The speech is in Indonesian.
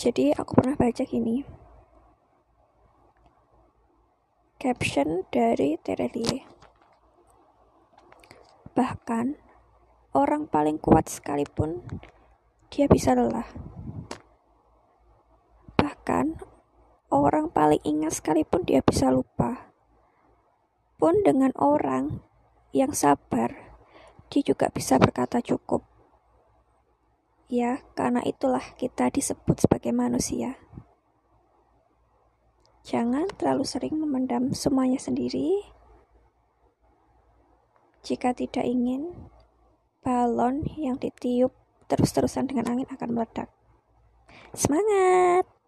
Jadi aku pernah baca gini. Caption dari Terelie. Bahkan orang paling kuat sekalipun dia bisa lelah. Bahkan orang paling ingat sekalipun dia bisa lupa. Pun dengan orang yang sabar, dia juga bisa berkata cukup. Ya, karena itulah kita disebut sebagai manusia. Jangan terlalu sering memendam semuanya sendiri. Jika tidak ingin, balon yang ditiup terus-terusan dengan angin akan meledak. Semangat!